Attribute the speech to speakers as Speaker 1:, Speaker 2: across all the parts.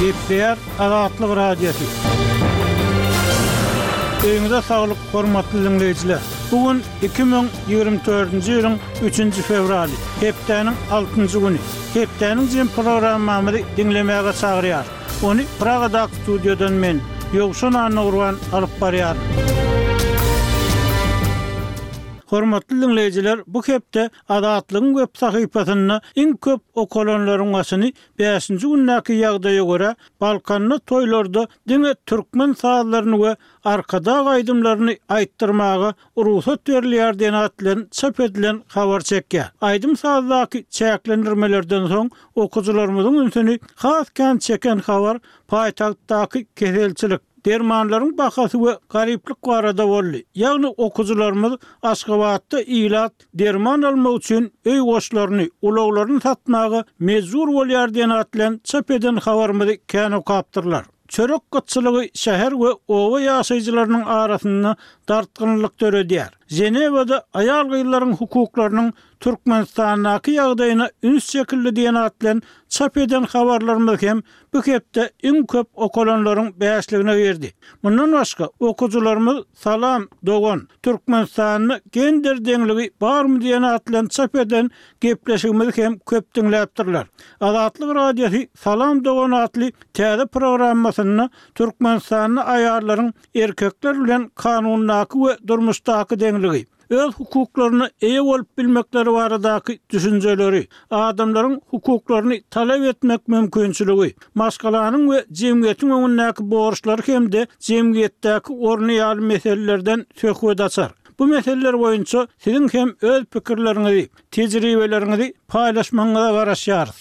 Speaker 1: Gepleýär Azatlyk Radiosy. Öýüňize saglyk, hormatly diňleýjiler! Bu gün iki müň ýigrimi dördünji ýylyň üçünji fewraly, hepdäniň altynjy güni. Hepdäniň jemi programmamyzy diňlemäge çagyrýarys. Ony Pragadaky studiýadan men, Ýowşan Annagurban, alyp barýaryn. Hormatly diňleýjiler, bu hepde Azatlygyň web sahypasynda iň köp okalanlaryň başyny bäşinji gündäki ýagdaýa görä, Balkanda toýlarda diňe türkmen sazlaryny we Arkadag aýdymlaryny aýtdyrmaga rugsat berilýär diýen at bilen çap edilen habar çekýär. Aýdym-sazdaky çäklendirmelerden soň okyjylarymyzyň ünsüni has kän çeken habar paýtagtdaky keselçilik, dermanlaryň bahasy we garyplyk barada boldy. Ýagny okyjylarymyz Aşgabatda ilat, derman almak üçin öý goşlaryny, ulaglaryny satmaga mejbur bolýar diýen at bilen çap eden habarymyzy kän okapdyrlar. Çörek gytçylygy şäher we oba ýaşaýjylarynyň arasynda dartgynlyk döredýär. Ženewada aýal-gyzlaryň hukuklarynyň Türkmenistandaky ýagdaýyna üns çekildi diýen at bilen çap eden habarlarymyz hem bu hepde iň köp okalanlaryň bäşligine girdi. Mundan başga, okyjylarymyz Salam, dogan! Türkmenistanda gender deňligi barmy diýen at bilen çap eden gepleşigimizi hem köp diňläpdirler. Azatlyk Radiosy Salam, dogan! atly täze programmasynda Türkmenistanda aýallaryň erkekler bilen kanundaky we durmuşdaky deňligi, Öz hukuklaryna eýe bolup bilmekleri baradaky düşünjeleri, adamlaryň hukuklaryny talap etmek mümkinçiligi, maşgalanyň we jemgyýetiň öňündäki borçlary hem-de jemgyýetdäki orny ýaly meselelerden söhbet açar. Bu meseleler boýunça siziň hem öz pikirleriňizi, tejribeleriňizi paýlaşmagyňyza garaşýarys.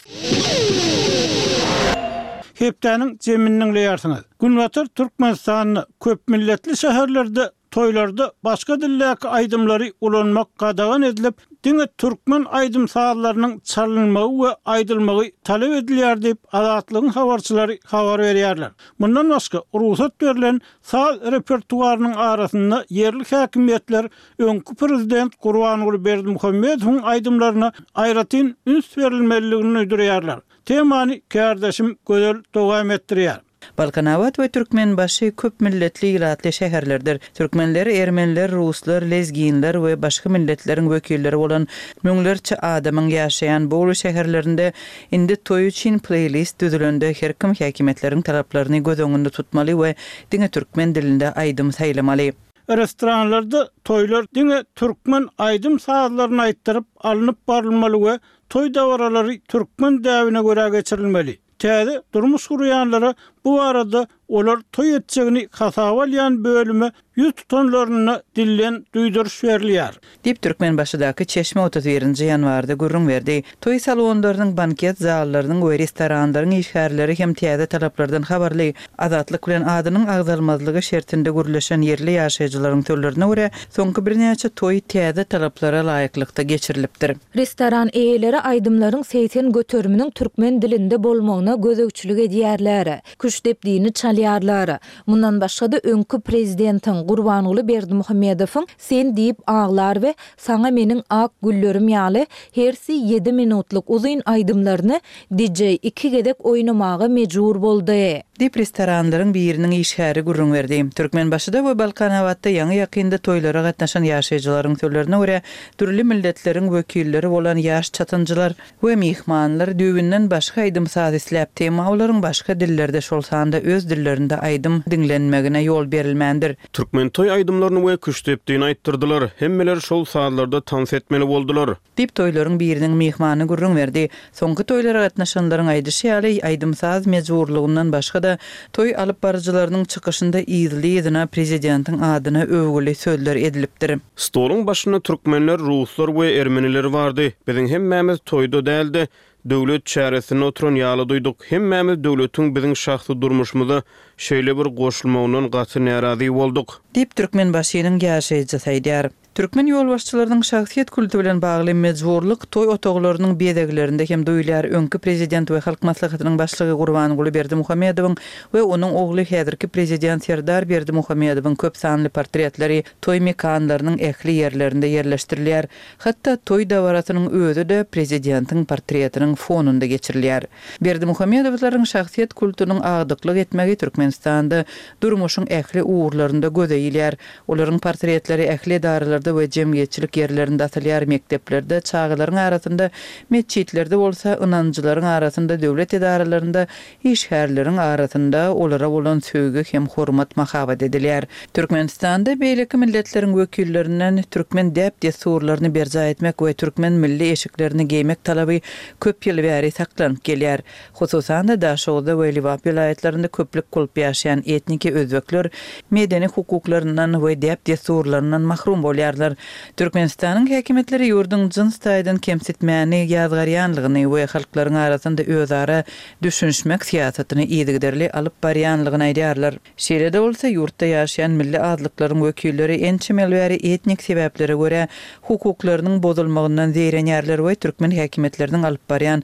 Speaker 1: Hepdäniň jemini diňleýärsiňiz. Günbatar Türkmenistanda köpmilletli şäherlerde Toýlarda başga dildäki aýdymlary ulanmak gadagan edilip, diňe türkmen aýdym-sazlarynyň çalynmagy we aýdylmagy talap edilýär diýip, Azatlygyň habarçylary habar berýärler. Mundan başga, rugsat berlen saz repertuarynyň arasynda ýerli häkimiýetler öňki prezident Gurbanguly Berdimuhamedowyň aýdymlaryna aýratyn üns berilmelidigini duýdurýarlar. Temany kärdeşim Gözel dowam etdirýär.
Speaker 2: Balkanabat we Türkmenbaşy köp milletli ilatly şäherlerdir. Türkmenler, ermeniler, ruslar, lezginler we başga milletleriň wekilleri bolan müňlerçe adamyň ýaşaýan bu uly şäherlerinde indi toý üçin pleýlist düzülende her kim häkimiýetleriň talaplaryny göz öňünde tutmaly we diňe türkmen dilinde aýdym saýlamaly.
Speaker 1: Restoranlarda toýlar diňe türkmen aýdym-sazlaryny aýtdyryp alnyp barylmaly we toý dabaralary türkmen däbine görä geçirilmeli. Täze durmuş gurýanlara bu barada olar toý etjegini hasaba alýan bölüme ýüz tutanlarynda dilden duýduryş berilýär.
Speaker 2: Diýip, Türkmenbaşydaky çeşme otuz birinji ýanwarda gürrüň berdi. Toý salonlarynyň, banket zallarynyň we restoranlaryň işgärleri hem täze talaplardan habarly. Azatlyk bilen adynyň agzalmazlygy şertinde gürleşen ýerli ýaşaýjylaryň sözlerine görä, soňky birnäçe toý täze talaplara laýyklykda geçirilipdir.
Speaker 3: Restoran eýeleri aýdymlaryň segsen göteriminiň türkmen dilinde bolmagyna gözegçilik edýärler, küştdepdini çalýarlar. Mundan başga-da öňki prezidentiň, Gurbanguly Berdimuhamedowyň Sen diýip aglar we Saňa meniň ak güllerim ýaly hersi ýedi minutlyk uzyn aýdymlaryny DJ iki gezek oýnamaga mejbur boldy.
Speaker 2: Diýip, restoranlaryň biriniň işgäri gürrüň berdi. Türkmenbaşyda we Balkanabatda ýaňy-ýakynda toýlara gatnaşan ýaşaýjylaryň sözlerine görä, dürli milletleriň wekilleri bolan ýaş çatynjylar we myhmanlar düýbünden başga aýdym-saz isläpdi, emma olaryň başga dillerde, şol sanda öz dillerinde aýdym diňlenmegine ýol berilmändir.
Speaker 4: Türkmen toý aýdymlaryny we küştdepdini aýtdyrdylar. Hemmeler şol sazlarda tans etmeli boldular.
Speaker 2: Diýip, toýlaryň biriniň myhmany gürrüň berdi. Soňky toýlara gatnaşanlaryň aýdyşy ýaly, aýdym-saz mejburlygyndan başga-da, toý alypbaryjylarynyň çykyşynda yzly-yzyna prezidentiň adyna öwgüli sözler edilipdir.
Speaker 4: Stoluň başynda türkmenler, ruslar we ermeniler bardy. Biziň hemmämiz toýda däl-de, döwlet çäresinde oturan ýaly duýduk. Hemmämiz döwletiň biziň şahsy durmuşymyza şeýle bir goşulmagyndan gaty närazy bolduk.
Speaker 2: Diýip, Türkmenbaşynyň ýaşaýjysy aýdýar. Türkmen ýolbaşçylarynyň şahsyýet kulty bilen bagly mejburlyk toý otaglarynyň bezeglerinde hem duýulýar, öňki prezident we Halk Maslahatynyň Başlygy Gurbanguly Berdimuhamedowyň we onuň ogly, häzirki prezident Serdar Berdimuhamedowyň köp sanly portretleri toý mekanlarynyň ähli ýerlerinde ýerleşdirilýär, hatda toý dabarasynyň özi-de prezidentiň portretiniň fonunda geçirilýär. Berdimuhamedowlaryň şahsyýet kultunyň agdyklyk etmegi Türkmenistanda durmuşyň ähli ugurlarynda göze ilýär. Olaryň portretleri ähli edaralarda we jemgyýetçilik ýerlerinde asylýar, mekdeplerde, çagalaryň arasynda, metjitlerde bolsa, ynanjylaryň arasynda, döwlet edaralarynda, işgärleriň arasynda olara bolan söýgi hem hormat-mahabat edilýär. Türkmenistanda beýleki milletleriň wekillerinden türkmen däp-dessurlaryny berjaý etmek we türkmen milli eşiklerini geýmek talaby köp ýyl bäri saklanyp gelýär. Hususan-da, Daşoguzda we Lebap welaýatlarynda köplük bolup ýaşaýan etniki özbekler medeni hukuklaryndan we däp-dessurlaryndan mahrum bolýarlar. Türkmenistanyň häkimiýetleri ýurduň jyns taýdan kemsitmäni ýazgarýanlygyny we halklaryň arasynda özara düşünişmek syýasatyny yzygiderli alyp barýanlygyny aýdýarlar. Şeýle-de bolsa, ýurtda ýaşaýan milli azlyklaryň wekilleri ençe ýyl bäri etnik sebäplere görä hukuklarynyň bozulmagyndan zeýrenýärler we türkmen häkimiýetleriniň alyp barýan